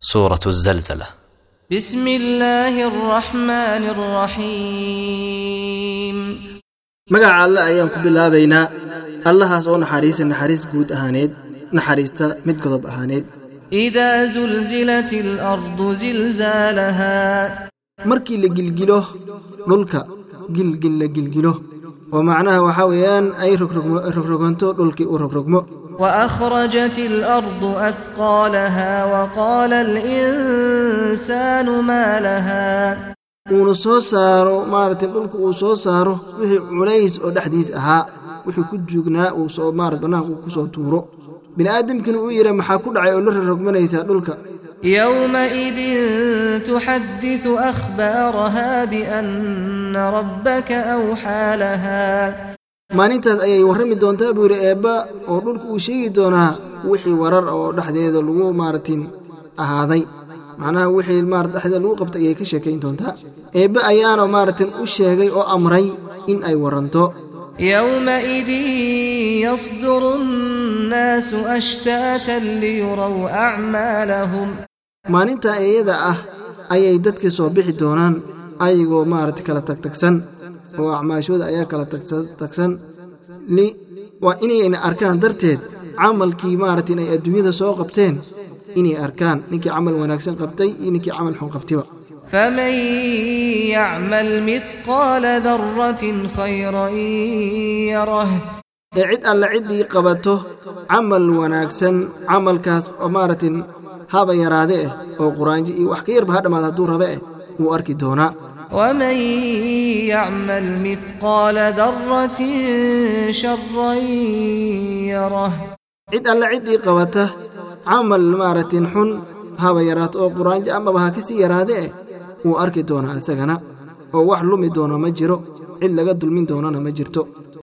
سورة الزلزلة بسم الله الرحمن الرحيم magaca alle ayaan ku bilaabaynaa allahaas oo naxariisa naxariis guud ahaaneed naxariista mid godob ahaaneed إذا زلزلت الأرض زلزالها markii la gilgilo dhulka gilgil la gilgilo oo macnaha waxaa weeyaan ay rogrogmo- rogroganto dhulkii uu rogrogmo وأخرجت الأرض أثقالها وقال الإنسان ما لها uuna soo saaro maaragtay dhulka uu soo saaro wixii culays oo dhexdiis ahaa wixii ku juugnaa uu soo maarata bannaanka uu ku soo tuuro bini aadamkina uu yidha maxaa ku dhacay oo la rogrogmanaysaa dhulka يومئذ تحدث أخبارها بأن ربك أوحى لها maalintaas ayay warrami doontaa buu yidhi eebba oo dhulka uu sheegi doonaa wixii warar oo dhexdeeda lagu maaratin ahaaday. Macnaha wixii marat dhexdeeda lagu qabtay ayay ka sheekayn doontaa. Eebbe ayaana maaratin u sheegay oo amray in ay warranto yowmaidin yasduru nnaasu ashtaatan liyurow acmaalahum. Maalintaa iyada ah ayay dadka soo bixi doonaan ayagoo maarata kala tagtagsan oo acmaashooda ayaa kala tagtagsan waa inayna arkaan darteed camalkii maarata inay adduunyada soo qabteen. Inay arkaan ninkii camal wanaagsan qabtay iyo ninkii camal xun qabtayba faman yacmal midqaala daratin khayran yarah ee cid alla ciddii qabato camal wanaagsan camalkaas oo maarata haba yaraade eh oo quraanji iyo wax ka yarba ha dhammaad hadduu rabe eh wuu arki doonaa. ومن يعمل مثقال ذرة شرا يره cid alle ciddii qabata camal maaratin xun haba yaraato oo quraanjo amaba ha kasii yaraade eh wuu arki doonaa isagana oo wax lumi doono ma jiro cid laga dulmin doonana ma jirto